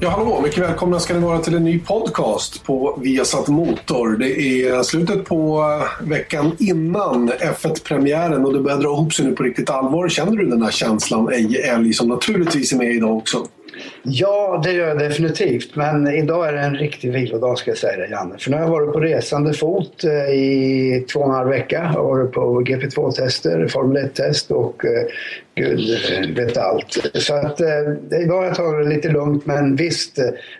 Ja, hallå! Mycket välkomna ska ni vara till en ny podcast på Viasat Motor. Det är slutet på eh, veckan innan F1-premiären och det börjar dra ihop sig nu på riktigt allvar. Känner du den här känslan, Eje Älg, som naturligtvis är med idag också? Ja, det gör jag definitivt. Men idag är det en riktig vilodag ska jag säga dig, Janne. För nu har jag varit på resande fot eh, i två och en halv vecka. Jag har varit på GP2-tester, Formel 1-test och eh, gud vet allt. Så att eh, idag har jag tagit det lite lugnt men visst,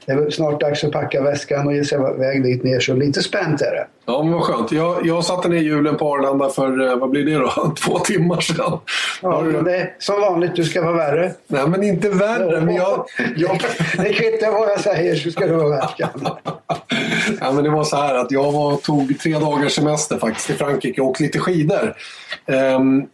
det är snart dags att packa väskan och ge sig iväg dit ner. Så lite spänt är det. Ja, men vad skönt. Jag, jag satte ner hjulen på Arlanda för, vad blir det då, två timmar sedan. Ja, det är som vanligt, du ska vara värre. Nej, men inte värre. Men jag, jag... det kvittar vad jag säger så ska du vara värre. ja, men det var så här att jag var, tog tre dagars semester faktiskt i Frankrike och åkte lite skidor. Um,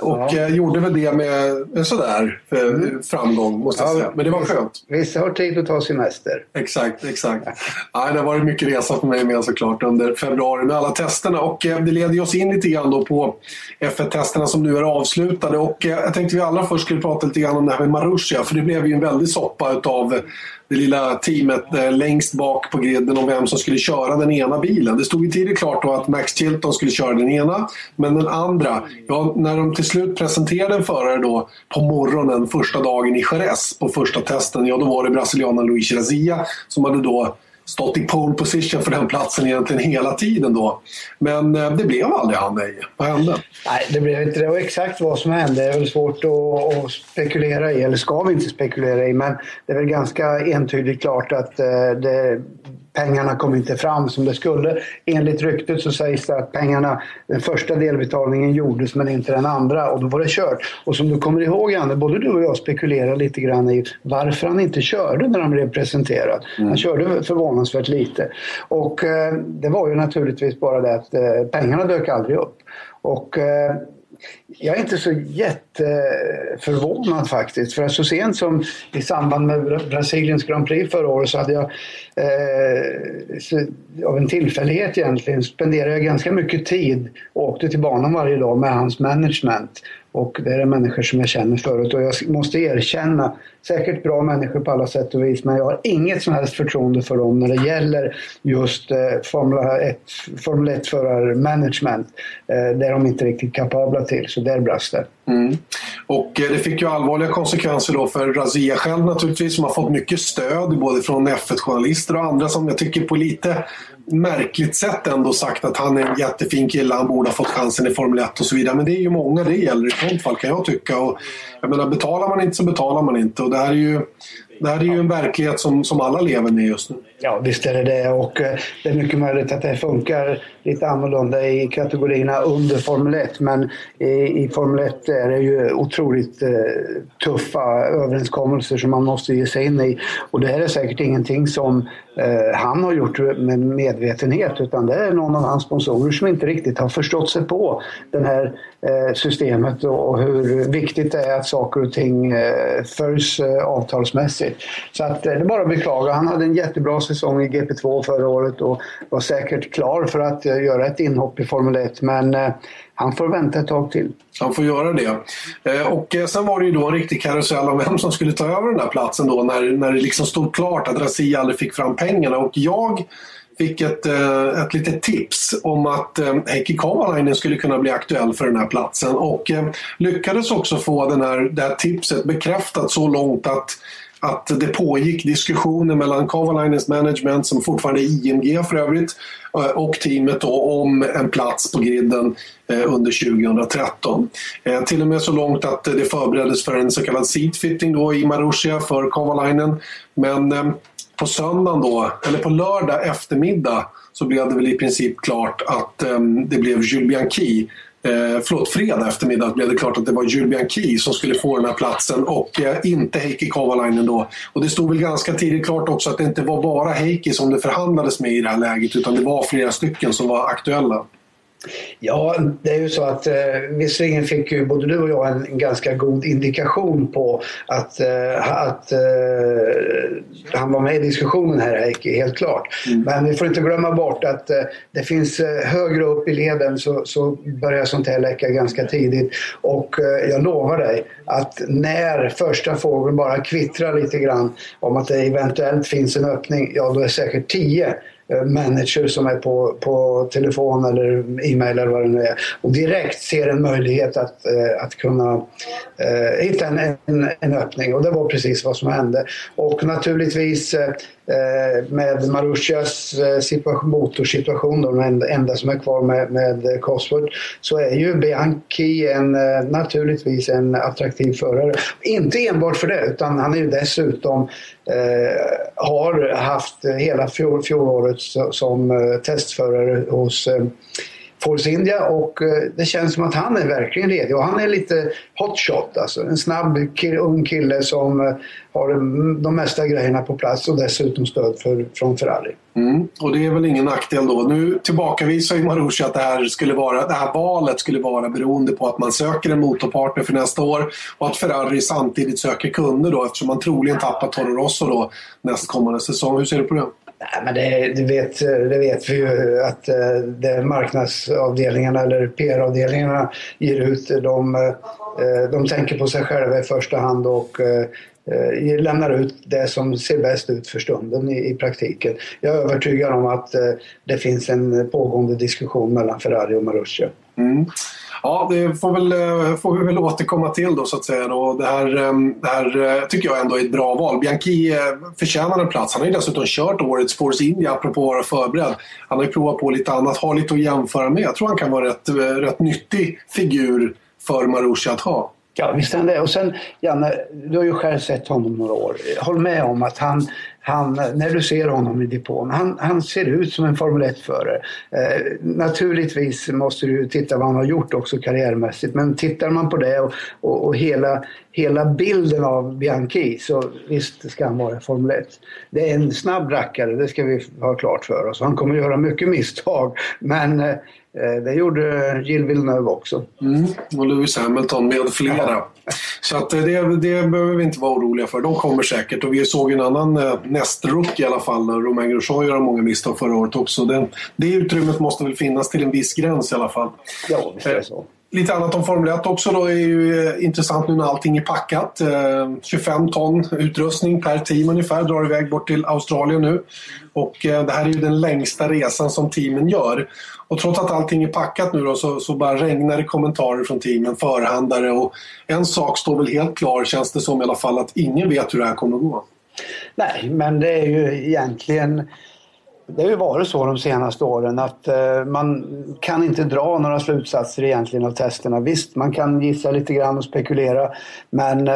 och ja. gjorde väl det med sådär mm. framgång måste jag säga. Men det var skönt. Vissa har tid att ta semester. Exakt, exakt. Ja, det har varit mycket resa för mig med såklart under februari med alla testerna. Och det leder oss in lite grann då på F1-testerna som nu är avslutade. Och jag tänkte vi allra först skulle prata lite grann om det här med Marussia. För det blev ju en väldig soppa utav det lilla teamet eh, längst bak på griden om vem som skulle köra den ena bilen. Det stod ju tidigt klart då att Max Chilton skulle köra den ena, men den andra, ja, när de till slut presenterade en förare då på morgonen första dagen i Jerez på första testen, ja då var det brasilianaren Luis Razia som hade då stått i pole position för den platsen egentligen hela tiden då. Men eh, det blev aldrig han, nej. Vad hände? Nej, det blev inte det. Och exakt vad som hände Det är väl svårt att, att, spekulera i, eller ska vi inte spekulera i. Men det är väl ganska entydigt klart att eh, det pengarna kom inte fram som det skulle. Enligt ryktet så sägs det att pengarna, den första delbetalningen gjordes men inte den andra och då var det kört. Och som du kommer ihåg Anne, både du och jag spekulerade lite grann i varför han inte körde när han blev presenterad. Mm. Han körde förvånansvärt lite. Och eh, det var ju naturligtvis bara det att eh, pengarna dök aldrig upp. Och eh, jag är inte så jätteförvånad faktiskt. För att så sent som i samband med Brasiliens Grand Prix förra året så hade jag eh, så, av en tillfällighet egentligen spenderade jag ganska mycket tid och åkte till banan varje dag med hans management. Och det är människor som jag känner förut och jag måste erkänna, säkert bra människor på alla sätt och vis, men jag har inget som helst förtroende för dem när det gäller just eh, Formel 1-förarmanagement. Eh, det är de inte riktigt kapabla till, så där brast det. Mm. Och eh, det fick ju allvarliga konsekvenser då för Razia själv naturligtvis, som har fått mycket stöd både från F1-journalister och andra som jag tycker på lite märkligt sätt ändå sagt att han är en jättefin kille, han borde ha fått chansen i Formel 1 och så vidare. Men det är ju många det gäller i sånt fall kan jag tycka. Och jag menar, betalar man inte så betalar man inte. Och det här är ju, det här är ju en verklighet som, som alla lever med just nu. Ja, visst är det det. Och eh, det är mycket möjligt att det funkar lite annorlunda i kategorierna under Formel 1. Men i, i Formel 1 är det ju otroligt eh, tuffa överenskommelser som man måste ge sig in i. Och det här är säkert ingenting som eh, han har gjort med medvetenhet utan det är någon av hans sponsorer som inte riktigt har förstått sig på den här Eh, systemet och, hur viktigt det är att saker och ting eh, följs eh, avtalsmässigt. Så att, det är bara att beklaga. Han hade en jättebra säsong i GP2 förra året och var säkert klar för att göra ett inhopp i Formel 1. Men han får vänta ett tag till. Han får göra det. Och sen var det ju då en riktig karusell om vem som skulle ta över den där platsen då när, när det liksom stod klart att Razia aldrig fick fram pengarna. Och jag fick ett, eh, ett litet tips om att eh, Heikki Kovalainen skulle kunna bli aktuell för den här platsen och eh, lyckades också få den här, det här tipset bekräftat så långt att att det pågick diskussioner mellan Kavalainens management, som fortfarande är IMG för övrigt, och teamet då, om en plats på griden under 2013. Till och med så långt att det förbereddes för en så kallad seatfitting då i Marussia för Kavalainen. Men på söndagen då, eller på lördag eftermiddag så blev det väl i princip klart att ehm, det blev Jules Bianchi eh, förlåt, fredag eftermiddag blev det klart att det var Jules Bianchi som skulle få den här platsen och eh, inte Heikki Kovalainen då. Och det stod väl ganska tidigt klart också att det inte var bara Heikki som det förhandlades med i det här läget utan det var flera stycken som var aktuella. Ja, det är ju så att eh, visserligen fick ju både du och jag en, en ganska god indikation på att, eh, att eh, han var med i diskussionen här, Heikki, helt klart. Mm. Men vi får inte glömma bort att eh, det finns eh, högre upp i leden så, så börjar sånt här läcka ganska tidigt. Och eh, jag lovar dig att när första fågeln bara kvittrar lite grann om att det eventuellt finns en öppning, ja då är säkert tio Eh, manager som är på, på telefon eller e-mail eller vad det nu är och direkt ser en möjlighet att, eh, att kunna eh, hitta en, en, en, öppning och det var precis vad som hände. Och naturligtvis eh, Eh, med Marusias eh, situation, motorsituation, då, den enda som är kvar med, med Cosworth, så är ju Bianchi en, eh, naturligtvis en attraktiv förare. Inte enbart för det, utan han är ju dessutom eh, har haft hela fjol, fjolåret som testförare hos eh, Force India och eh, det känns som att han är verkligen redo. Och han är lite hotshot, alltså en snabb ung kille som eh, har de mesta grejerna på plats och dessutom stöd för, från Ferrari. Mm. Och det är väl ingen nackdel då. Nu tillbakavisar ju Marucci att det här, skulle vara, det här valet skulle vara beroende på att man söker en motorpartner för nästa år och att Ferrari samtidigt söker kunder då eftersom man troligen tappar Toro Rosso då nästkommande säsong. Hur ser du på det? Nej, men det, det, vet, det vet vi ju att eh, det marknadsavdelningarna eller PR-avdelningarna ger ut. De, eh, de tänker på sig själva i första hand och eh, lämnar ut det som ser bäst ut för stunden i, i praktiken. Jag är övertygad om att det finns en pågående diskussion mellan Ferrari och Marussia. Mm. Ja, det får, väl, eh, får vi väl återkomma till då så att säga. Då. Det, här, ehm, det här eh, tycker jag ändå är ett bra val. Bianchi eh, förtjänar en plats. Han har ju dessutom kört årets Force India apropå att vara förberedd. Han har ju provat på lite annat, har lite att jämföra med. Jag tror han kan vara rätt, rätt nyttig figur för Marussia att ha. Ja, visst är han det. Och sen, Janne, du har ju själv sett honom några år. Håll med om att han, han när du ser honom i depån, han, han ser ut som en Formel 1-förare. Eh, naturligtvis måste du titta vad han har gjort också karriärmässigt, men tittar man på det och, och, och hela, hela bilden av Bianchi så visst ska han vara Formel 1. Det är en snabb rackare, det ska vi ha klart för oss. Han kommer göra mycket misstag, men eh, det gjorde Jill Villeneuve också. Mm, och Lewis Hamilton med flera. Så att eh, det, det behöver vi inte vara oroliga för. De kommer säkert. Och vi såg en annan eh, nästruck i alla fall. Romain Grosjean gör många misstag förra året också. Det, det utrymmet måste väl finnas till en viss gräns i alla fall. Ja, visst är det så. Lite annat om Formel 1 också då är ju eh, intressant nu när allting är packat. Eh, 25 ton utrustning per team ungefär drar iväg bort till Australien nu. Och eh, det här är ju den längsta resan som teamen gör. Och trots att allting är packat nu då, så, så bara regnar det kommentarer från teamen, förhandlare och en sak står väl helt klar känns det som i alla fall att ingen vet hur det här kommer att gå. Nej, men det är ju egentligen det har ju varit så de senaste åren att eh, man kan inte dra några slutsatser egentligen av testerna. Visst, man kan gissa lite grann och spekulera men eh,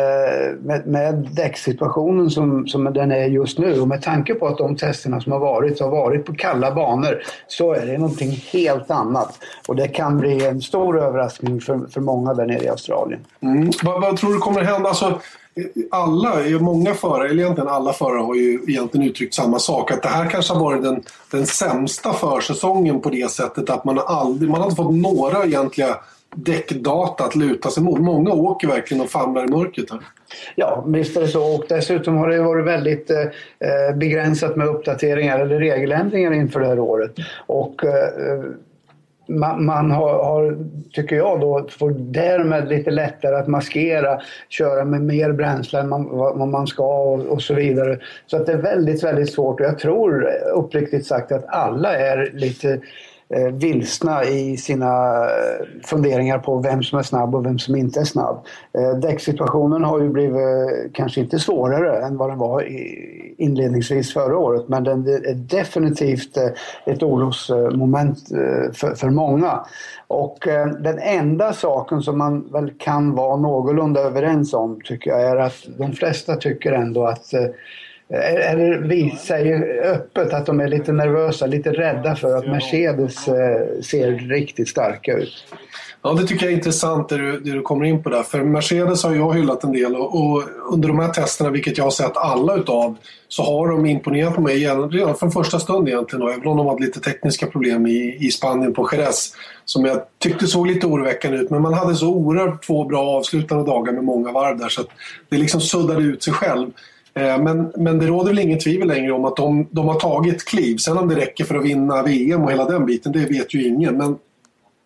med, med däcksituationen som, som den är just nu och med tanke på att de testerna som har varit har varit på kalla banor så är det någonting helt annat. Och det kan bli en stor överraskning för, för många där nere i Australien. Mm. Vad, vad tror du kommer hända? Alltså, alla, många förare, eller egentligen alla förare har ju egentligen uttryckt samma sak. Att det här kanske har varit den, den sämsta försäsongen på det sättet att man har aldrig, man har inte fått några egentliga däckdata att luta sig mot. Många åker verkligen och famlar i mörkret här. Ja, visst är det så. Och dessutom har det varit väldigt eh, eh, begränsat med uppdateringar eller regeländringar inför det här året. Och eh, eh man, man har, har, tycker jag då, får därmed lite lättare att maskera, köra med mer bränsle än man, vad man ska och, och, så vidare. Så att det är väldigt, väldigt svårt och jag tror uppriktigt sagt att alla är lite Eh, vilsna i sina eh, funderingar på vem som är snabb och vem som inte är snabb. Eh, däcksituationen har ju blivit eh, kanske inte svårare än vad den var i, inledningsvis förra året men den är definitivt eh, ett orosmoment eh, för, för många. Och eh, den enda saken som man väl kan vara någorlunda överens om tycker jag är att de flesta tycker ändå att eller vi säger öppet att de är lite nervösa, lite rädda för att Mercedes ser riktigt starka ut. Ja, det tycker jag är intressant det du, det du kommer in på där. För Mercedes har jag hyllat en del och, och, under de här testerna, vilket jag har sett alla utav, så har de imponerat på mig redan från första stund egentligen. Och även om de hade lite tekniska problem i, i Spanien på Jerez, som jag tyckte såg lite oroväckande ut. Men man hade så oerhört två bra avslutande dagar med många varv där så att det liksom suddade ut sig själv. Eh, men, men det råder väl inget tvivel längre om att de, de har tagit kliv. Sen om det räcker för att vinna VM och hela den biten, det vet ju ingen. Men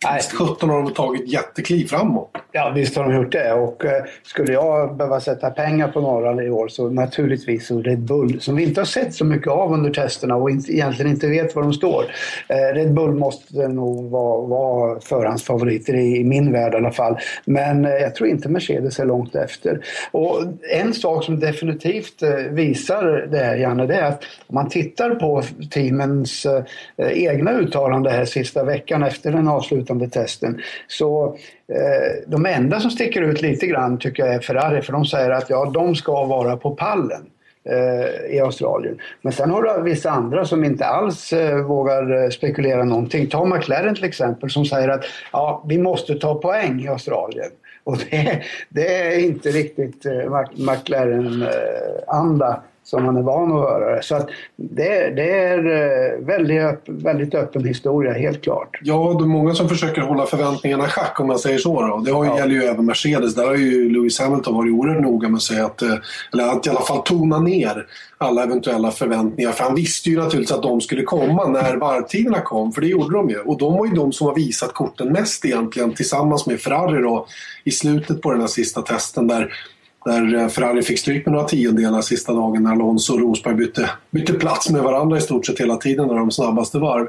Nej. 17 har de tagit jättekliv framåt. Ja, visst har de gjort det. Och eh, skulle jag behöva sätta pengar på några i år så naturligtvis så Red Bull, som vi inte har sett så mycket av under testerna och inte, egentligen inte vet var de står. Eh, Red Bull måste nog vara, vara förhandsfavoriter i, i min värld i alla fall. Men eh, jag tror inte Mercedes är långt efter. Och en sak som definitivt eh, visar det här, Janne, det är att om man tittar på teamens eh, egna uttalanden här sista veckan efter den avslutande testen så Eh, de enda som sticker ut lite grann tycker jag är Ferrari för de säger att ja, de ska vara på pallen eh, i Australien. Men sen har du vissa andra som inte alls eh, vågar eh, spekulera någonting. Ta McLaren till exempel som säger att ja, vi måste ta poäng i Australien. Och det, det är inte riktigt eh, McLaren-anda eh, som man är van att höra. Så att det, det är eh, väldigt, väldigt öppen historia, helt klart. Ja, det är många som försöker hålla förväntningarna i schack om man säger så. Då. Det har ju, ja. gäller ju även Mercedes. Där har ju Lewis Hamilton varit oerhört noga med att säga att, eh, eller att i alla fall tona ner alla eventuella förväntningar. För han visste ju naturligtvis att de skulle komma när varvtiderna kom, för det gjorde de ju. Och de var ju de som har visat korten mest egentligen tillsammans med Ferrari då, i slutet på den här sista testen där där eh, Ferrari fick stryk med några tiondelar sista dagen när Alonso och Rosberg bytte, bytte plats med varandra i stort sett hela tiden när de snabbaste varv.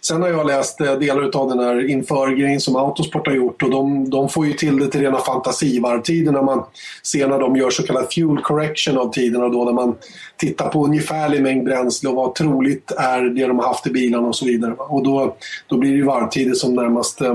Sen har jag läst eh, delar av den här införgrejen som Autosport har gjort och de, de, får ju till det till rena fantasivarvtider när man ser när de gör så kallad fuel correction av tiderna då när man tittar på ungefärlig mängd bränsle och vad troligt är det de har haft i bilarna och så vidare. Och då, då blir det ju varvtider som närmast eh,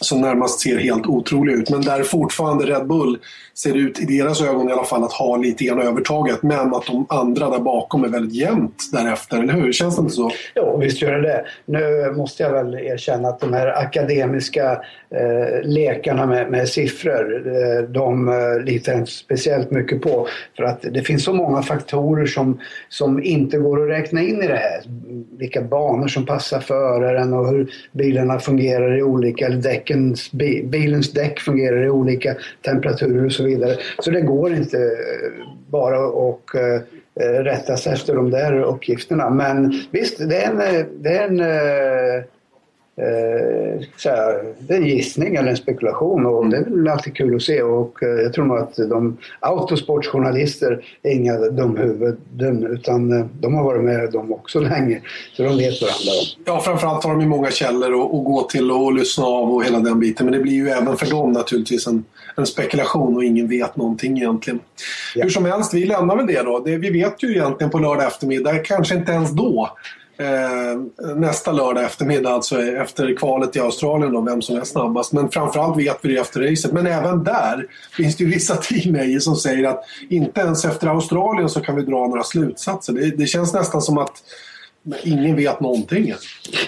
som närmast ser helt otroliga ut. Men där fortfarande Red Bull ser ut, i deras ögon i alla fall, att ha lite grann övertaget. Men att de andra där bakom är väldigt jämnt därefter, eller hur? Känns det inte så? Jo, visst gör det det. Nu måste jag väl erkänna att de här akademiska eh, lekarna med, med siffror, eh, de eh, litar jag inte speciellt mycket på. För att det finns så många faktorer som, som inte går att räkna in i det här. Vilka banor som passar föraren och hur bilarna fungerar i olika, däck däckens, bilens däck fungerar i olika temperaturer och så vidare. Så det går inte eh, bara att rätta sig efter de där uppgifterna. Men visst, det är en, eh, det är en eh, eh, det är en gissning eller en spekulation och det är väl alltid kul att se och eh, jag tror nog att de autosportjournalister är inga dumhuvuden utan eh, de har varit med dem också länge så de vet vad det handlar om. Ja, framförallt har de ju många källor att, att gå till och lyssna av och hela den biten men det blir ju även för dem naturligtvis en, en spekulation och ingen vet någonting egentligen. Ja. Hur som helst, vi lämnar väl det då. Det, vi vet ju egentligen på lördag eftermiddag, kanske inte ens då, Eh, nästa lördag eftermiddag, alltså efter kvalet i Australien, då, vem som är snabbast. Men framförallt vet vi det efter racet. Men även där finns det ju vissa teammejor som säger att inte ens efter Australien så kan vi dra några slutsatser. Det, det känns nästan som att men ingen vet någonting.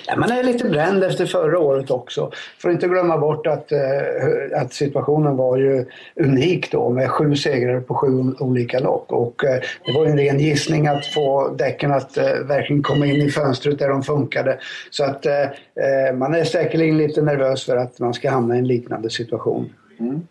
Ja, man är lite bränd efter förra året också. Får inte glömma bort att, eh, att situationen var ju unik då med sju segrar på sju olika lopp. Och eh, det var en ren gissning att få däcken att eh, verkligen komma in i fönstret där de funkade. Så att eh, eh, man är säkerligen lite nervös för att man ska hamna i en liknande situation. Mm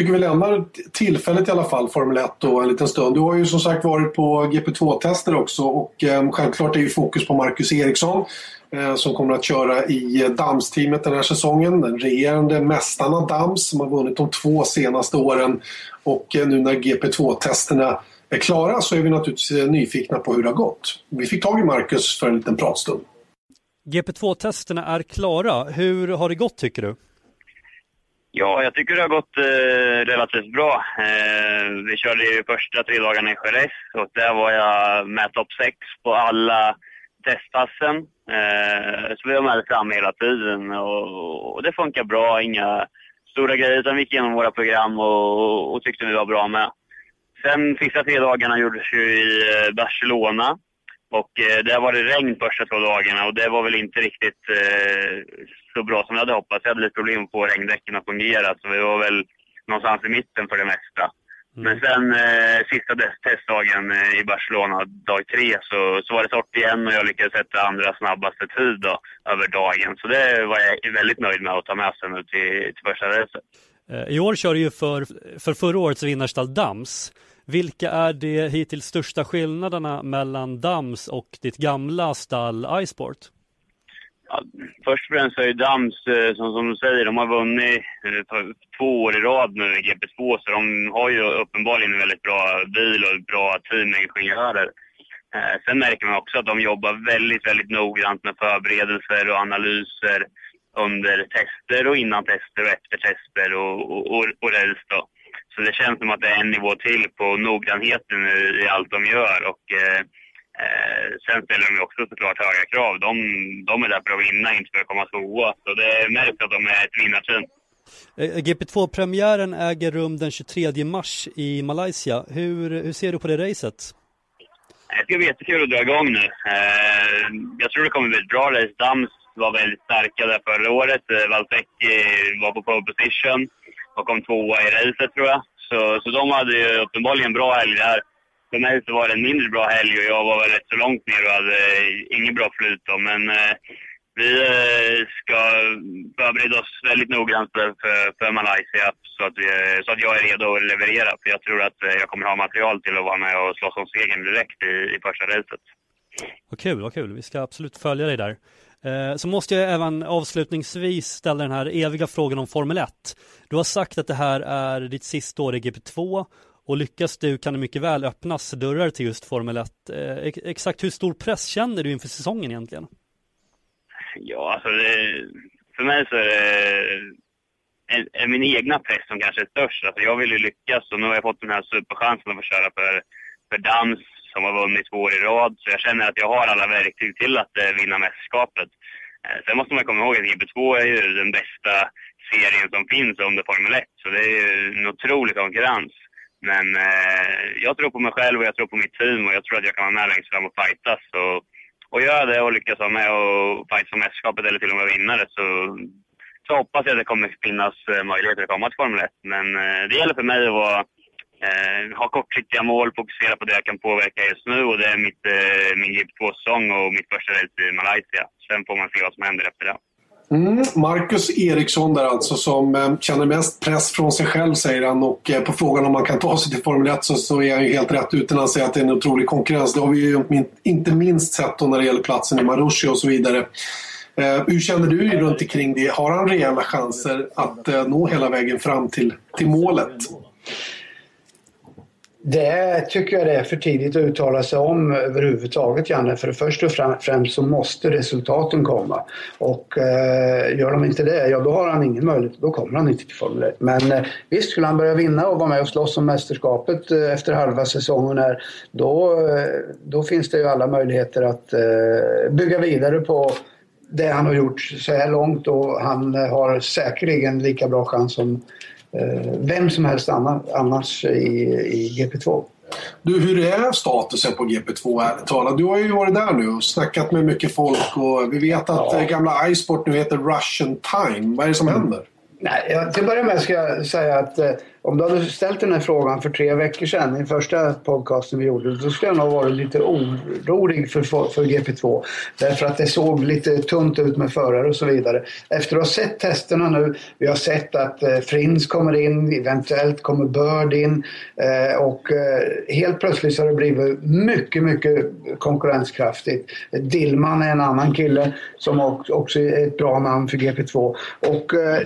tycker vi lämnar tillfället i alla fall, Formel 1 då, en liten stund. Du har ju som sagt varit på GP2-tester också och eh, självklart är ju fokus på Marcus Eriksson eh, som kommer att köra i Dams-teamet den här säsongen. Den regerande mästaren av Dams som har vunnit de två senaste åren. Och eh, nu när GP2-testerna är klara så är vi naturligtvis eh, nyfikna på hur det har gått. Vi fick tag i Marcus för en liten pratstund. GP2-testerna är klara. Hur har det gått tycker du? Ja, jag tycker det har gått eh, relativt bra. Eh, vi körde ju första tre dagarna i Jerez och där var jag med topp 6 på alla testpassen. Eh, så vi var med fram hela tiden och, och, det funkar bra. Inga stora grejer utan vi gick igenom våra program och, och tyckte vi var bra med. Sen sista tre dagarna gjordes ju i eh, Barcelona och eh, där var det regn första två dagarna och det var väl inte riktigt eh, så bra som jag hade hoppats. Jag hade lite problem att få regndäcken att fungera, så vi var väl någonstans i mitten för det mesta. Mm. Men sen eh, sista testdagen eh, i Barcelona, dag tre, så, så var det torrt igen och jag lyckades sätta andra snabbaste tid då, över dagen. Så det var jag väldigt nöjd med att ta med sig nu till, till första racet. Eh, I år kör du ju för, för förra årets vinnarstall Dams. Vilka är de hittills största skillnaderna mellan Dams och ditt gamla stall iSport? Ja, först och främst är ju Dams, eh, som, som du säger, de har vunnit eh, två år i rad nu i GP2, så de har ju uppenbarligen en väldigt bra bil och ett bra team med ingenjörer. Eh, sen märker man också att de jobbar väldigt, väldigt noggrant med förberedelser och analyser under tester och innan tester och efter tester och, och, och, och race. Så det känns som att det är en nivå till på noggrannheten i, allt de gör. Och, eh, eh, sen ställer de också såklart höga krav. De, de är där för att vinna, inte för att komma tvåa. Så det märks att de är ett vinnarteam. Eh, GP2-premiären äger rum den 23 mars i Malaysia. Hur, hur ser du på det racet? Det ska bli jättekul att dra igång nu. Eh, jag tror det kommer bli ett bra race. Dams var väldigt starka där förra året. Valtecki var på pole position och kom tvåa i racet tror jag. Så, så de hade ju uppenbarligen bra helg där. För mig så var det en mindre bra helg och jag var väl rätt så långt ner och hade inget bra flyt då. Men eh, vi eh, ska förbereda oss väldigt noggrant för, för, Malaysia så att, vi, så att jag är redo att leverera. För jag tror att eh, jag kommer ha material till att vara med och slåss om segern direkt i, i första racet. Vad kul, vad kul. Vi ska absolut följa dig där. Eh, så måste jag även avslutningsvis ställa den här eviga frågan om Formel 1. Du har sagt att det här är ditt sista år i GP2 och lyckas du kan det mycket väl öppnas dörrar till just Formel 1. Eh, exakt hur stor press känner du inför säsongen egentligen? Ja, alltså det, för mig så är det är, är min egna press som kanske är störst. Alltså jag vill ju lyckas och nu har jag fått den här superchansen att få köra för, för dans som har vunnit två år i rad. Så jag känner att jag har alla verktyg till att eh, vinna mästerskapet. Eh, sen måste man komma ihåg att GP2 är ju den bästa serien som finns under Formel 1. Så det är ju en otrolig konkurrens. Men eh, jag tror på mig själv och jag tror på mitt team och jag tror att jag kan vara med längst fram och fightas. Och, och gör det och lyckas vara med och fightas om mästerskapet eller till och med vinna det så, så hoppas jag att det kommer finnas eh, möjligheter att komma till Formel 1. Men eh, det gäller för mig att vara Eh, ha kortsiktiga mål, fokusera på det jag kan påverka just nu och det är mitt, eh, min GP2-säsong och mitt första race i Malaysia. Sen får man se vad som händer efter det. Mm, Marcus Eriksson där alltså som eh, känner mest press från sig själv säger han och eh, på frågan om man kan ta sig till Formel 1 så, så är han ju helt rätt ute när han säger att det är en otrolig konkurrens. Det har vi ju inte minst sett då när det gäller platsen i Marussia och så vidare. Eh, hur känner du runt omkring det? Har han reella chanser att eh, nå hela vägen fram till, till målet? Det tycker jag det är för tidigt att uttala sig om överhuvudtaget, Janne. För först och främst så måste resultaten komma. Och eh, gör de inte det, ja då har han ingen möjlighet. Då kommer han inte till Formel 1. Men eh, visst, skulle han börja vinna och vara med och slåss om mästerskapet eh, efter halva säsongen här, då, eh, då finns det ju alla möjligheter att eh, bygga vidare på det han har gjort så här långt och han eh, har säkerligen lika bra chans som vem som helst annars i, i GP2. Du, hur är statusen på GP2 ärligt talat? Du har ju varit där nu och snackat med mycket folk och vi vet att ja. gamla iSport nu heter Russian Time. Vad är det som händer? Nej, till att börja med ska jag säga att eh, om du hade ställt den här frågan för tre veckor sedan i första podcasten vi gjorde, då skulle jag nog varit lite orolig för, för GP2. Därför att det såg lite tunt ut med förare och så vidare. Efter att ha sett testerna nu, vi har sett att eh, Frins kommer in, eventuellt kommer Bird in eh, och eh, helt plötsligt så har det blivit mycket, mycket konkurrenskraftigt. Dillman är en annan kille som också är ett bra namn för GP2. Och eh,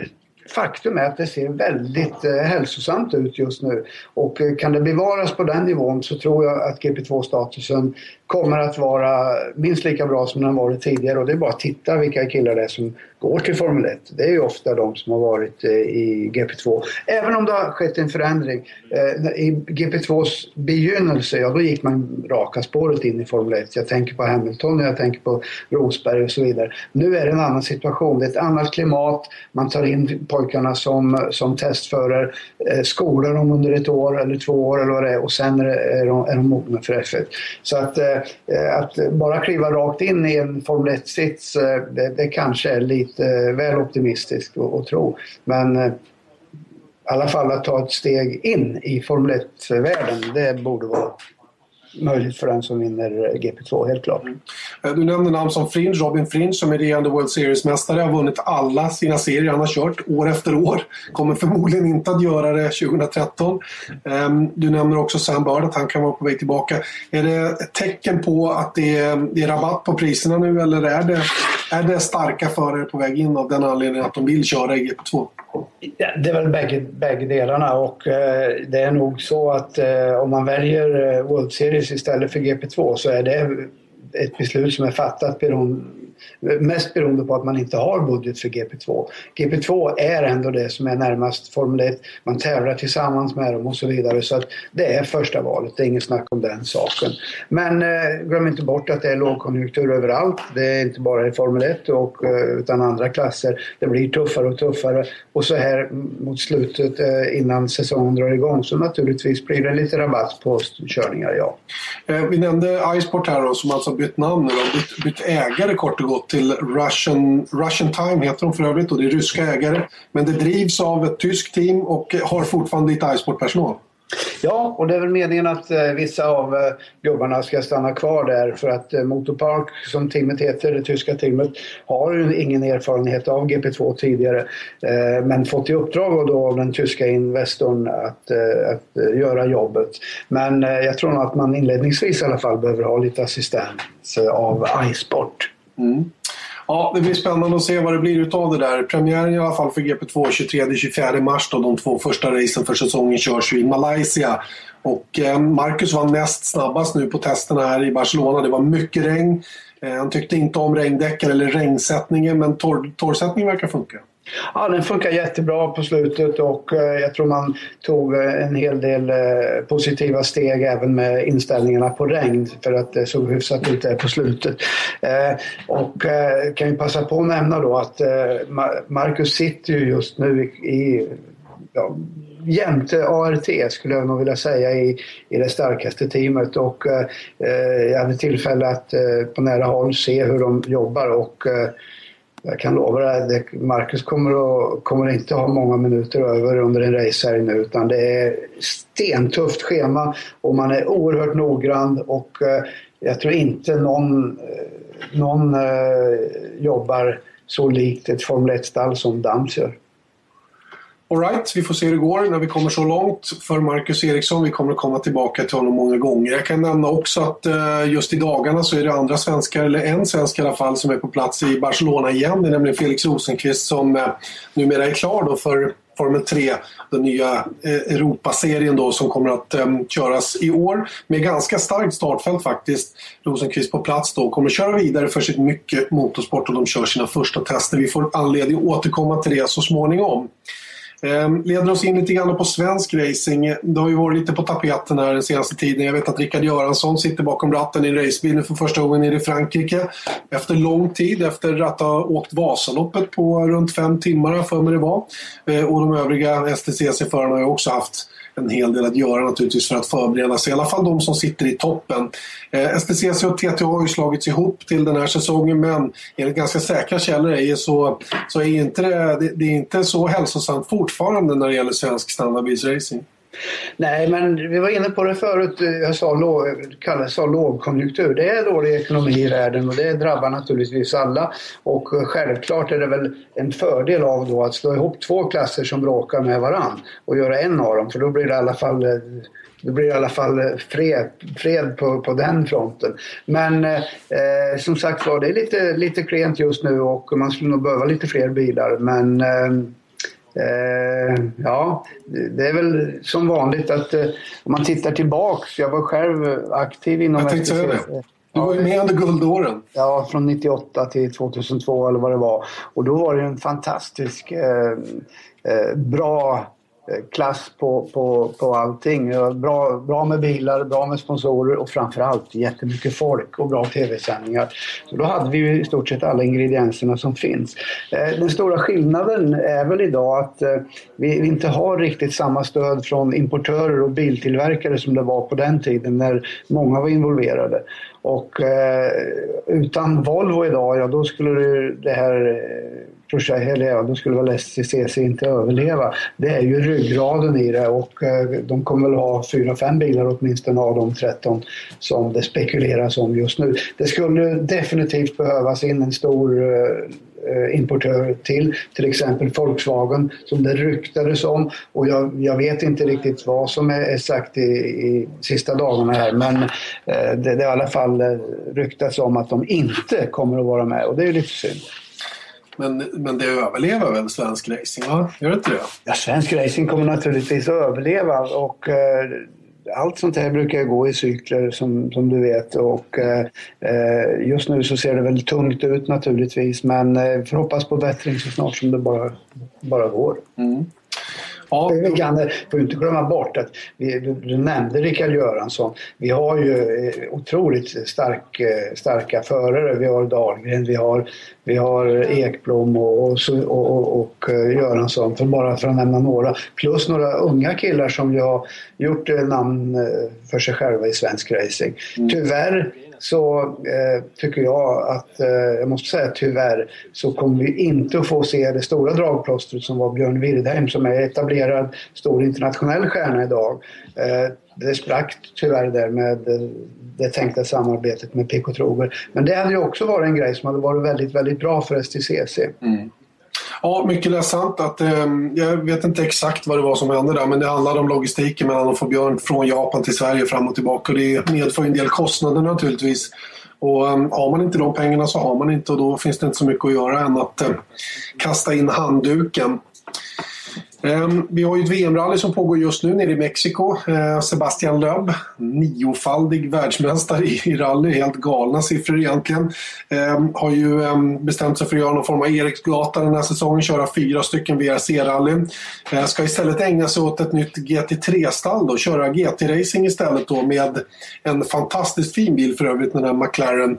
faktum är att det ser väldigt eh, hälsosamt ut just nu. Och eh, kan det bevaras på den nivån så tror jag att GP2-statusen kommer att vara minst lika bra som den varit tidigare. Och det är bara att titta vilka killar det är som går till Formel 1. Det är ju ofta de som har varit eh, i GP2. Även om det har skett en förändring. Eh, I GP2s begynnelse, ja då gick man raka spåret in i Formel 1. Jag tänker på Hamilton, jag tänker på Rosberg och så vidare. Nu är det en annan situation. Det är ett annat klimat. Man tar in pojkarna som, som testförare, eh, skolar dem under ett år eller två år eller vad det är och sen är de, är de mogna för F1. Så att, att bara kliva rakt in i en Formel 1-sits, det, det kanske är lite lite eh, väl optimistiskt att tro. Men eh, i alla fall att ta ett steg in i Formel 1-världen, det borde vara möjligt för den som vinner GP2, helt klart. Mm. Eh, du nämnde namn som Fringe, Robin Fringe som är regerande World Series-mästare, har vunnit alla sina serier han har kört år efter år. Kommer förmodligen inte att göra det 2013. Ehm, du nämner också Sam Bird, att han kan vara på väg tillbaka. Är det ett tecken på att det är, det är rabatt på priserna nu eller är det, är det starka förare på väg in av den anledningen att de vill köra i GP2? Det är väl bägge, bägge delarna och eh, det är nog så att eh, om man väljer eh, World Series istället för GP2 så är det ett beslut som är fattat Mest beroende på att man inte har budget för GP2. GP2 är ändå det som är närmast Formel 1. Man tävlar tillsammans med dem och så vidare. Så att det är första valet, det är inget snack om den saken. Men eh, glöm inte bort att det är lågkonjunktur överallt. Det är inte bara i Formel 1 och, eh, utan andra klasser. Det blir tuffare och tuffare. Och så här mot slutet eh, innan säsongen drar igång så naturligtvis blir det lite rabatt på körningar, ja. Eh, vi nämnde Iceport här då, som alltså bytt namn nu, bytt, bytt ägare kort återgå till Russian, Russian Time heter de för övrigt och det är ryska ägare. Men det drivs av ett tyskt team och har fortfarande lite iSport-personal. Ja, och det är väl meningen att eh, vissa av eh, gubbarna ska stanna kvar där för att eh, Motorpark, som teamet heter, det tyska teamet, har ju ingen erfarenhet av GP2 tidigare. Eh, men fått i uppdrag då av den tyska investorn att, eh, att eh, göra jobbet. Men eh, jag tror nog att man inledningsvis i alla fall behöver ha lite assistans eh, av iSport. Mm. Ja, det blir spännande att se vad det blir utav det där. Premiären i alla fall för GP2 23-24 mars då. De två första racen för säsongen körs ju i Malaysia. Och eh, Marcus var näst snabbast nu på testerna här i Barcelona. Det var mycket regn. Eh, han tyckte inte om regndäcken eller regnsättningen men torr, torrsättningen verkar funka. Ja, den funkar jättebra på slutet och eh, jag tror man tog eh, en hel del eh, positiva steg även med inställningarna på regn för att det såg hyfsat ut där på slutet. Och kan ju passa på att nämna då att Marcus sitter ju just nu i ja, jämte ART skulle jag nog vilja säga i, i det starkaste teamet och eh, jag hade tillfälle att eh, på nära håll se hur de jobbar och eh, jag kan lova dig, att Marcus kommer, att, kommer inte ha många minuter över under en racehelg nu utan det är stentufft schema och man är oerhört noggrann och eh, jag tror inte någon, eh, någon eh, jobbar så likt ett Formel 1-stall som Dams gör. Alright, vi får se hur det går när vi kommer så långt för Marcus Eriksson. Vi kommer att komma tillbaka till honom många gånger. Jag kan nämna också att eh, just i dagarna så är det andra svenskar, eller en svensk i alla fall, som är på plats i Barcelona igen. Det är nämligen Felix Rosenqvist som eh, numera är klar då för Formel 3, den nya eh, Europaserien då som kommer att um, köras i år med ganska starkt startfält faktiskt. Rosenqvist på plats då kommer köra vidare för sitt mycket motorsport och de kör sina första tester. Vi får anledning att återkomma till det så småningom. Ehm, leder oss in lite grann på svensk racing. Det har ju varit lite på tapeten här den senaste tiden. Jag vet att Rickard Göransson sitter bakom ratten i en racebil nu för första gången nere i Frankrike. Efter lång tid, efter att ha åkt Vasaloppet på runt fem timmar för mig det var. Ehm, och de övriga STCC-förarna har ju också haft en hel del att göra naturligtvis för att förbereda sig. I alla fall de som sitter i toppen. Eh, STCC och TTA har ju slagits ihop till den här säsongen men enligt ganska säkra källor är så, så är inte det, det, det är inte så hälsosamt fortfarande när det gäller svensk standardbilsracing. Nej, men vi var inne på det förut. Jag sa, låg, Kalle sa lågkonjunktur. Det är dålig ekonomi i världen och det drabbar naturligtvis alla. Och självklart är det väl en fördel av då att slå ihop två klasser som bråkar med varann och göra en av dem. För då blir det i alla fall det blir i alla fall fred, fred på, på den fronten. Men eh, som sagt var, det är lite, lite klent just nu och man skulle nog behöva lite fler bilar. Men eh, Eh, ja, det är väl som vanligt att eh, om man tittar tillbaks. Jag var själv aktiv inom jag STCC. Du var ju med under guldåren. Ja, från 98 till 2002 eller vad det var. Och då var det en fantastisk eh, eh, bra Eh, klass på, på, på allting. Bra, bra med bilar, bra med sponsorer och framförallt jättemycket folk och bra tv-sändningar. Så då hade vi ju i stort sett alla ingredienserna som finns. Eh, den stora skillnaden är väl idag att eh, vi inte har riktigt samma stöd från importörer och biltillverkare som det var på den tiden när många var involverade. Och eh, utan Volvo idag, ja då skulle det här eh, projekt, eller ja, de skulle väl STCC inte överleva. Det är ju ryggraden i det och eh, de kommer väl ha fyra, fem bilar åtminstone av de 13 som det spekuleras om just nu. Det skulle definitivt behövas in en stor eh, eh, importör till, till exempel Volkswagen som det ryktades om och jag, jag vet inte riktigt vad som är, sagt i, i sista dagarna här men eh, det, det har i alla fall ryktats om att de inte kommer att vara med och det är ju lite synd. Men, men det överlever väl svensk racing? Va? Gör det inte det? Ja, svensk racing kommer naturligtvis att överleva och eh, allt sånt här brukar gå i cykler som, som du vet och eh, eh, just nu så ser det väl tungt ut naturligtvis men eh, får hoppas på bättring så snart som det bara, bara går. Mm. Ja. Vi kan, får inte glömma bort att vi, du, du nämnde Rickard Göransson. Vi har ju eh, otroligt stark, eh, starka förare. Vi har Dahlgren, vi har, vi har Ekblom och, och, och, och eh, Göransson, för bara för att nämna några. Plus några unga killar som ju har gjort namn för sig själva i svensk racing. Mm. Tyvärr så eh, tycker jag att, eh, jag måste säga tyvärr, så kommer vi inte att få se det stora dragplåstret som var Björn Wirdheim som är etablerad stor internationell stjärna idag. Eh, det sprack tyvärr där med eh, det tänkta samarbetet med PK Troger. Men det hade ju också varit en grej som hade varit väldigt, väldigt bra för STCC. Mm. Ja, mycket ledsamt. Att, eh, jag vet inte exakt vad det var som hände där men det handlade om logistiken mellan att få Björn från Japan till Sverige fram och tillbaka. Och det medför en del kostnader naturligtvis. Och um, har man inte de pengarna så har man inte och då finns det inte så mycket att göra än att eh, kasta in handduken. Ehm, vi har ju ett VM-rally som pågår just nu nere i Mexiko. Ehm, Sebastian Loeb, niofaldig världsmästare i rally, helt galna siffror egentligen. Ehm, har ju bestämt sig för att göra någon form av Eriksgata den här säsongen, köra fyra stycken VRC-rallyn. Ska istället ägna sig åt ett nytt GT3-stall och köra GT-racing istället då med en fantastiskt fin bil för övrigt, den här McLaren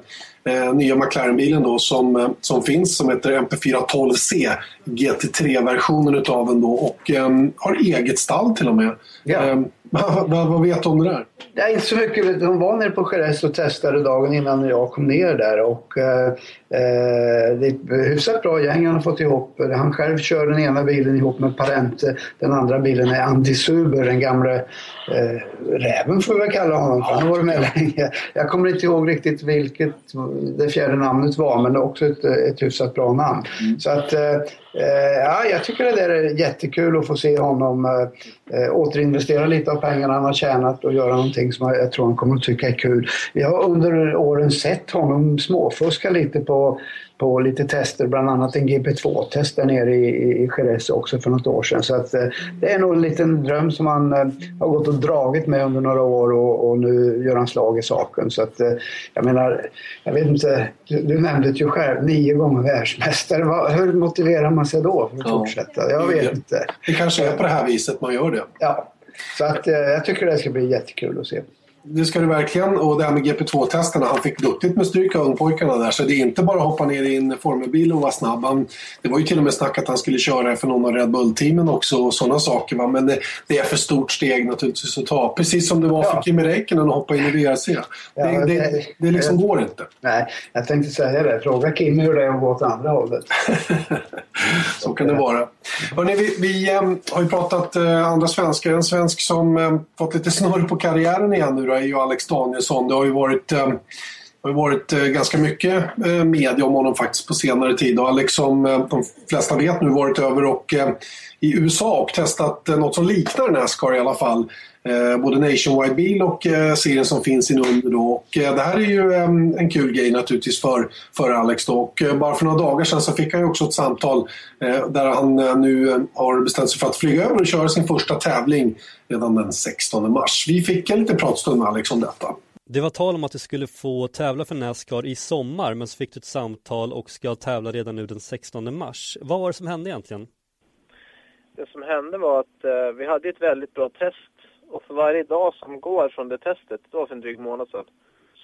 eh, nya McLaren-bilen då som, eh, som finns som heter MP412C GT3-versionen utav den då och eh, har eget stall till och med. Ja. Eh, vad, vad, vet du om det där? Ja, inte så mycket. De var nere på Jerez och testade dagen innan jag kom ner där och eh, eh det är ett hyfsat bra gäng han har fått ihop. Han själv kör den ena bilen ihop med Parente. Den andra bilen är Andy Suber, den gamla eh, räven får vi väl kalla honom för. Han har varit med länge. Jag kommer inte ihåg riktigt vilket det fjärde namnet var men det är också ett, ett hyfsat bra namn. Mm. Så att Eh, Eh, ja, jag tycker det är jättekul att få se honom eh, eh, återinvestera lite av pengarna han har tjänat och göra någonting som jag tror han kommer att tycka är kul. Jag har under åren sett honom småfuska lite på på lite tester, bland annat en GP2-test där nere i, i Jerez också för något år sedan. Så att, eh, det är nog en liten dröm som han eh, har gått och dragit med under några år och, och, nu gör han slag i saken. Så att, eh, jag menar, jag vet inte, du, du nämnde det ju själv, nio gånger världsmästare. Vad, hur motiverar man sig då för att ja. fortsätta? Jag vet inte. Det kanske är på det här viset man gör det. Ja, så att, jag tycker det ska bli jättekul att se det ska du verkligen. Och det här med GP2-testerna, han fick duktigt med stryk av ungpojkarna där. Så det är inte bara att hoppa ner i en formelbil och vara snabb. Han, det var ju till och med snack att han skulle köra för någon av Red Bull-teamen också och sådana saker. Va? Men det, det, är för stort steg naturligtvis att ta. Precis som det var för Kimi Räikkönen att hoppa in i VRC. Det, ja, det, det, det liksom går inte. Nej, jag tänkte säga det. Fråga Kimi hur det är att gå åt andra hållet. så kan det vara. Hörrni, vi, vi äm, har ju pratat äh, andra svenskar. En svensk som äm, fått lite snurr på karriären igen nu då, är ju Alex Danielsson. Det har ju varit, ehm, har har varit eh, ganska mycket eh, media om honom faktiskt på senare tid. Och Alex som eh, de flesta vet nu varit över och i USA och testat något som liknar Nascar i alla fall. både Nationwide Bil och serien som finns inunder då. Och det här är ju en kul grej naturligtvis för, för Alex då. Och bara för några dagar sedan så fick han ju också ett samtal där han nu har bestämt sig för att flyga över och köra sin första tävling redan den 16 mars. Vi fick en liten pratstund med Alex om detta. Det var tal om att du skulle få tävla för Nascar i sommar men så fick du ett samtal och ska tävla redan nu den 16 mars. Vad var det som hände egentligen? Det som hände var att eh, vi hade ett väldigt bra test och för varje dag som går från det testet, det var för en dryg månad sedan,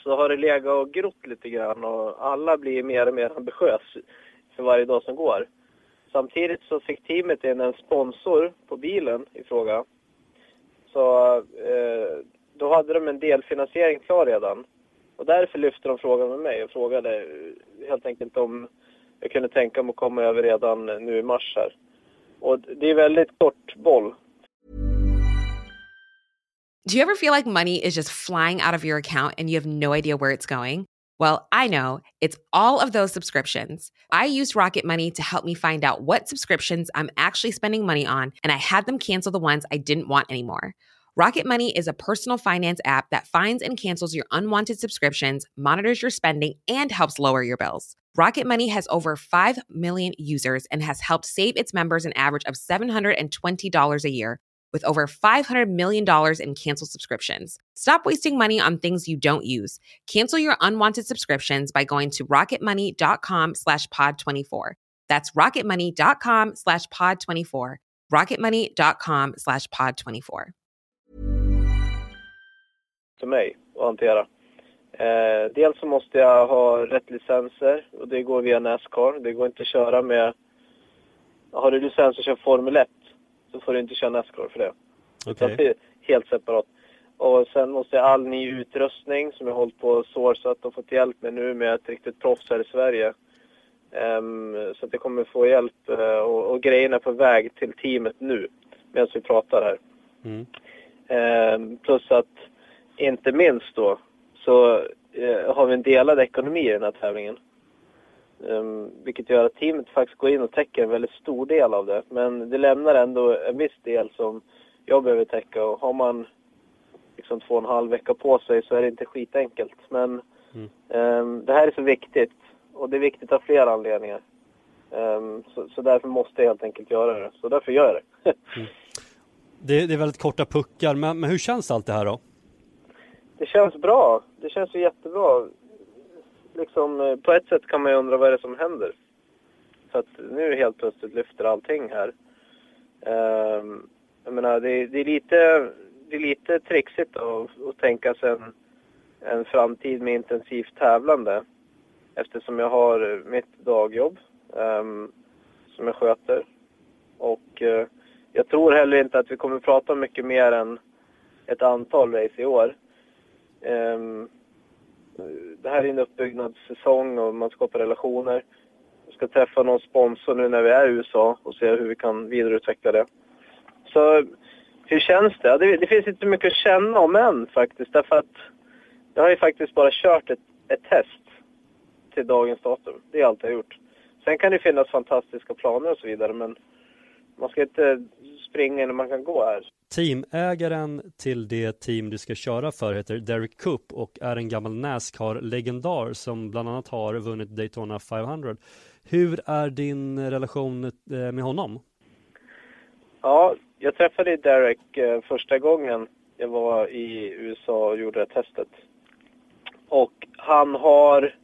så har det legat och grott lite grann och alla blir mer och mer ambitiösa för varje dag som går. Samtidigt så fick teamet in en sponsor på bilen i fråga. Så eh, då hade de en delfinansiering klar redan. Och därför lyfte de frågan med mig och frågade eh, helt enkelt om jag kunde tänka mig att komma över redan eh, nu i mars här. Och det är väldigt kort boll. Do you ever feel like money is just flying out of your account and you have no idea where it's going? Well, I know it's all of those subscriptions. I used Rocket Money to help me find out what subscriptions I'm actually spending money on, and I had them cancel the ones I didn't want anymore. Rocket Money is a personal finance app that finds and cancels your unwanted subscriptions, monitors your spending, and helps lower your bills. Rocket Money has over 5 million users and has helped save its members an average of $720 a year with over $500 million in canceled subscriptions. Stop wasting money on things you don't use. Cancel your unwanted subscriptions by going to rocketmoney.com slash pod24. That's rocketmoney.com slash pod24. rocketmoney.com slash pod24. För mig att hantera. Eh, dels så måste jag ha rätt licenser och det går via Nascar. Det går inte att köra med... Har du licens att köra Formel 1 så får du inte köra Nascar för det. Okej. Det är helt separat. Och sen måste jag all ny utrustning som jag hållit på och sourcat och fått hjälp med nu med ett riktigt proffs här i Sverige. Ehm, så att jag kommer få hjälp eh, och, och grejerna är på väg till teamet nu medan vi pratar här. Mm. Ehm, plus att, inte minst då, så eh, har vi en delad ekonomi i den här tävlingen. Ehm, vilket gör att teamet faktiskt går in och täcker en väldigt stor del av det. Men det lämnar ändå en viss del som jag behöver täcka och har man liksom två och en halv vecka på sig så är det inte skitenkelt. Men Mm. ehm, det här är så viktigt och det är viktigt av flera anledningar. Ehm, så, så därför måste jag helt enkelt göra det. Så därför gör jag det. Det, det är väldigt korta puckar, men, men hur känns allt det här då? Det känns bra. Det känns ju jättebra. Liksom, eh, på ett sätt kan man ju undra vad är det som händer. För att nu helt plötsligt lyfter allting här. Ehm, jag menar, det, det, är lite, det är lite trixigt då, att tänka sig en, en framtid med intensivt tävlande. Eftersom jag har mitt dagjobb um, som jag sköter. Och uh, jag tror heller inte att vi kommer prata mycket mer än ett antal race i år. Ehm, det här är en uppbyggnadssäsong och man skapar relationer. Jag ska träffa någon sponsor nu när vi är i USA och se hur vi kan vidareutveckla det. Så hur känns det? Det, det finns inte mycket att känna om än faktiskt. Därför att jag har ju faktiskt bara kört ett, ett test till dagens datum. Det är allt jag har gjort. Sen kan det finnas fantastiska planer och så vidare men man ska inte springa innan man kan gå här. Teamägaren till det team du ska köra för heter Derek Coop och är en gammal Nascar-legendar som bland annat har vunnit Daytona 500. Hur är din relation eh, med honom? Ja, jag träffade Derek eh, första gången jag var i USA och gjorde det testet. Och han har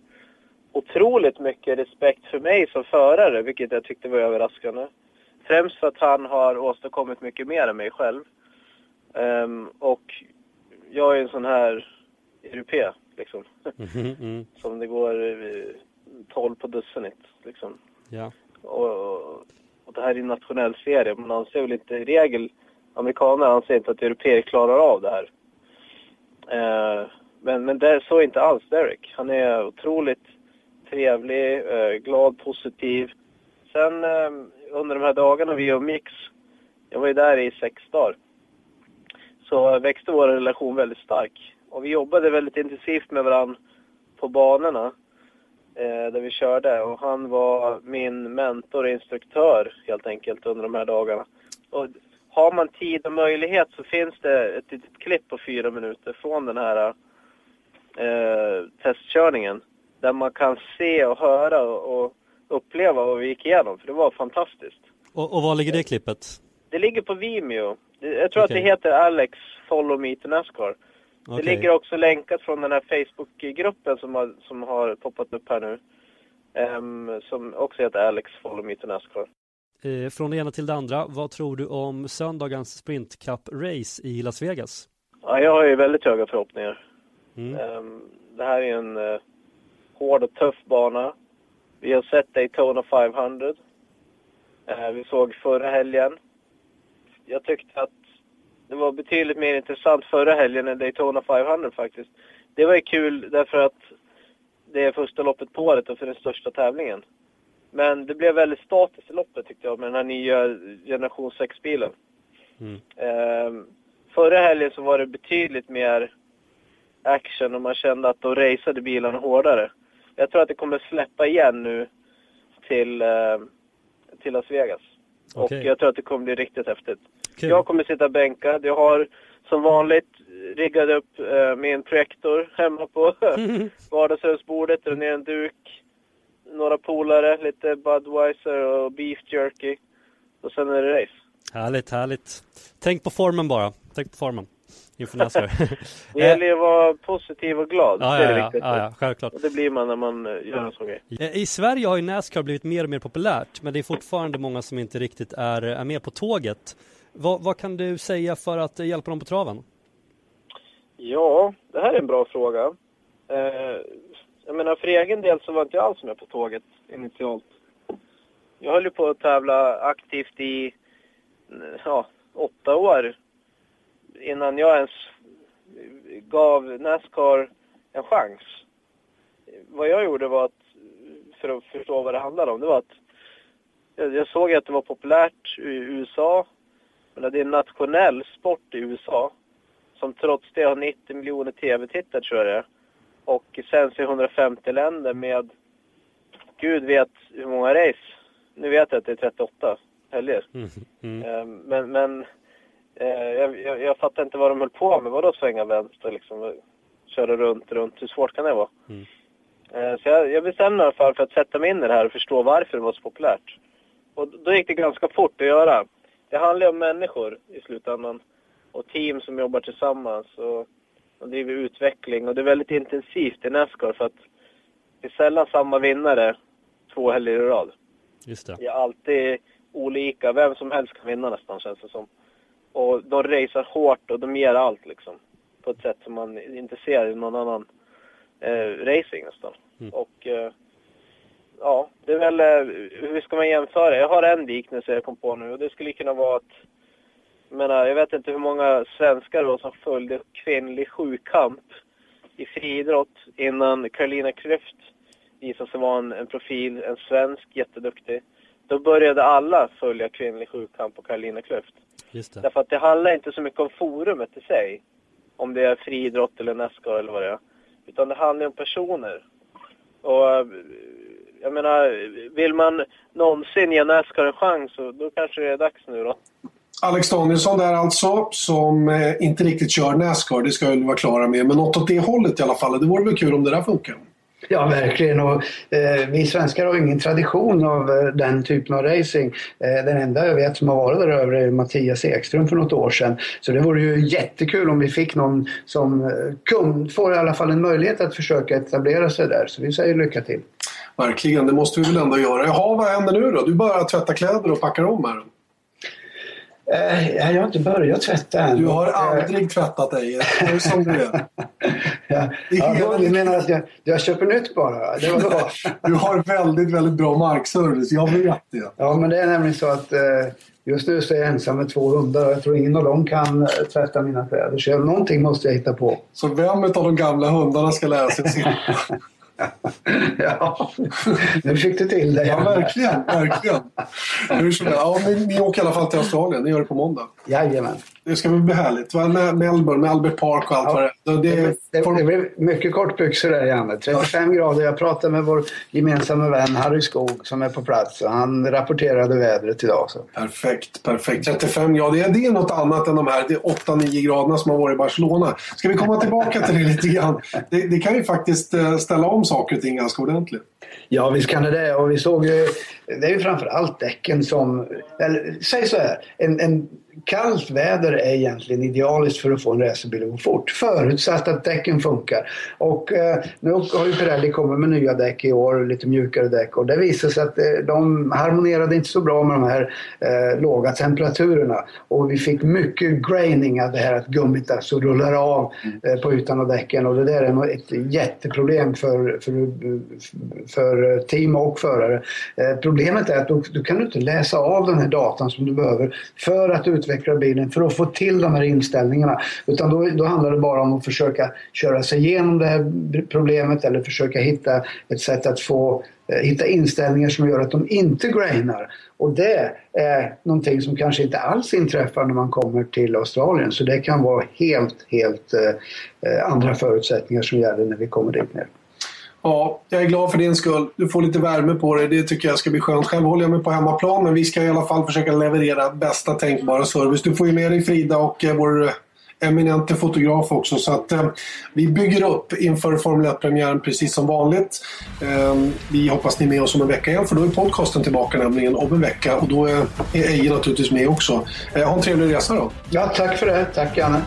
otroligt mycket respekt för mig som förare, vilket jag tyckte var överraskande. Främst för att han har åstadkommit mycket mer än mig själv. Ehm, och jag är en sån här europé, liksom. Mhm, mm, Som det går eh, 12 på dussinet, liksom. ja. Och, och det här är en nationell serie. Man anser väl inte i regel, amerikaner anser inte att europeer klarar av det här. Eh, men men det är så inte alls Derek. Han är otroligt trevlig, eh, glad, positiv. Sen eh, under de här dagarna vi umgicks, jag var ju där i sex dagar, så växte vår relation väldigt stark. Och vi jobbade väldigt intensivt med varandra på banorna eh, där vi körde. Och han var min mentor och instruktör helt enkelt under de här dagarna. Och har man tid och möjlighet så finns det ett litet klipp på fyra minuter från den här eh, testkörningen. Där man kan se och höra och, uppleva vad vi gick igenom. För det var fantastiskt. Och, och var ligger det klippet? Det ligger på Vimeo. Det- Jag tror Okej. att det heter Alex Follow Me to Nascar. Det Okej. ligger också länkat från den här Facebookgruppen som har, som har poppat upp här nu. Ehm, som också heter Alex Follow Me to Nascar. Eh, Från det ena till det andra, vad tror du om söndagens Sprint Cup-race i Las Vegas? Ja, jag har ju väldigt höga förhoppningar. Mm. Ehm, det här är en eh, hård och tuff bana. Vi har sett Daytona 500. Eh, vi såg förra helgen. Jag tyckte att det var betydligt mer intressant förra helgen än Daytona 500 faktiskt. Det var ju kul därför att det är första loppet på året och för den största tävlingen. Men det blev väldigt statiskt i loppet tyckte jag med den här nya generation 6-bilen. Mm. Ehm, förra helgen så var det betydligt mer action och man kände att de raceade bilarna hårdare. Jag tror att det kommer släppa igen nu till, eh, till Las Vegas. Och jag tror att det kommer bli riktigt häftigt. Kul. Jag kommer sitta bänkad. Jag har som vanligt riggat upp eh, min projektor hemma på vardagsrumsbordet. Drar ner en duk, några polare, lite Budweiser och beef jerky. Och sen är det race. Härligt, härligt. Tänk på formen bara. Tänk på formen. Inför nästa år. Det gäller att vara positiv och glad. ja, det är det viktigt. ja, ja, självklart. Och det blir man när man eh, gör en sån grej. Eh, I Sverige har ju Nascar blivit mer och mer populärt, men det är fortfarande många som inte riktigt är, är med på tåget. Vad, vad kan du säga för att eh, hjälpa dem på traven? Ja, det här är en bra fråga. Eh, jag menar, för egen del så var inte jag alls med på tåget initialt. Jag höll ju på att tävla aktivt i ja, åtta år innan jag ens gav Nascar en chans. Vad jag gjorde var att, för att förstå vad det handlade om, det var att jag, såg att det var populärt i USA. Men det är en nationell sport i USA som trots det har 90 miljoner tv-tittare tror jag det. Och sänds i 150 länder med Gud vet hur många race. Nu vet jag att det är 38 helger. Mm. Mm. Eh, Men, men jag, jag, jag fattar inte vad de höll på med. Vadå svänga vänster liksom? Köra runt, runt. Hur svårt kan det vara? Mm. Eh, Så jag, jag bestämde mig fall för att sätta mig in i det här och förstå varför det var så populärt. Och då gick det ganska fort att göra. Det handlar ju om människor i slutändan. Och team som jobbar tillsammans och, och driver utveckling. Och det är väldigt intensivt i Nascar för att det är sällan samma vinnare två helger i rad. Just det. Det är alltid olika. Vem som helst kan vinna nästan känns det som. Och de racear hårt och de ger allt liksom. På ett sätt som man inte ser i någon annan eh, racing nästan. Mm. Och eh, ja, det är väl, eh, hur ska man jämföra? Jag har en liknelse jag kom på nu och det skulle kunna vara att jag menar, jag vet inte hur många svenskar då som följde kvinnlig sjukamp i friidrott innan Carolina Klüft visade sig vara en, en profil, en svensk, jätteduktig. Då började alla följa kvinnlig sjukamp och Carolina Klüft. Just det. Därför att det handlar inte så mycket om forumet i sig. Om det är friidrott eller Nascar eller vad det är. Utan det handlar om personer. Och eh, jag menar, vill man någonsin ge Nascar en chans så då kanske det är dags nu då. Alex Danielsson där alltså, som eh, inte riktigt kör Nascar, det ska jag väl vara klara med. Men något åt det hållet i alla fall. Det vore väl kul om det där funkar. Ja, verkligen. Och, eh, vi svenskar har ingen tradition av eh, den typen av racing. Eh, den enda jag vet som har varit där över är Mattias Ekström för något år sedan. Så det vore ju jättekul om vi fick någon som eh, kund, får i alla fall en möjlighet att försöka etablera sig där. Så vi säger lycka till. Verkligen, det måste vi väl ändå göra. Jaha, vad händer nu då? Du börjar tvätta kläder och packar om här. Eh, jag har inte börjat tvätta än. Du har aldrig tvättat dig. Det är som det är. Ja, ja, du menar att jag, jag köper nytt bara? Det var då. Du har väldigt, väldigt bra markservice. Jag vet det. Ja, men det är nämligen så att eh, just nu så är jag ensam med två hundar och jag tror ingen av dem kan eh, tvätta mina kläder. Så någonting måste jag hitta på. Så vem av de gamla hundarna ska lära sig sitta? ja, nu fick du till det. Ja, verkligen. verkligen. Hur som ja, men ni åker i alla fall till Australien. Ni gör det på måndag. Jajamän. Det ska väl bli härligt. Va? Melbourne, med Albert Park och allt Ja. vad det är. Det, Det, blev mycket kortbyxor där Janne. 35 grader. Jag pratade med vår gemensamma vän Harry Skog som är på plats han rapporterade vädret idag. Så. Perfekt, perfekt. 35 grader, ja, det är något annat än de här 8-9 graderna som har varit i Barcelona. Ska vi komma tillbaka till det lite grann? Det, det kan ju faktiskt eh, ställa om saker och ting ganska ordentligt. Ja, visst kan det det. Och vi såg ju, det är ju framför allt däcken som, eller säg så här, en, en kallt väder är egentligen idealiskt för att få en racerbil att gå fort. Förutsatt att däcken funkar. Och eh, nu har ju Pirelli kommit med nya däck i år, lite mjukare däck. Och det visade sig att eh, de harmonierade inte så bra med de här eh, låga temperaturerna. Och vi fick mycket graining av det här att gummit alltså rullar av eh, på ytan av däcken. Och det där är ett jätteproblem för, för, för Eh, team och förare. Eh, problemet är att du, du kan inte läsa av den här datan som du behöver för att utveckla bilen, för att få till de här inställningarna. Utan då, då handlar det bara om att försöka köra sig igenom det här problemet eller försöka hitta ett sätt att få eh, hitta inställningar som gör att de inte grainar. Och det är någonting som kanske inte alls inträffar när man kommer till Australien. Så det kan vara helt, helt eh andra förutsättningar som gäller när vi kommer dit ner. Ja, jag är glad för din skull. Du får lite värme på dig. Det tycker jag ska bli skönt. Själv håller jag mig på hemmaplan, men vi ska i alla fall försöka leverera bästa tänkbara service. Du får ju med dig Frida och eh, vår eh, eminente fotograf också. Så att eh, vi bygger upp inför Formel 1-premiären precis som vanligt. Eh, vi hoppas ni är med oss om en vecka igen, för då är podcasten tillbaka nämligen om en vecka och då är, är Eje naturligtvis med också. Eh, ha en trevlig resa då. Ja, tack för det. Tack Janne.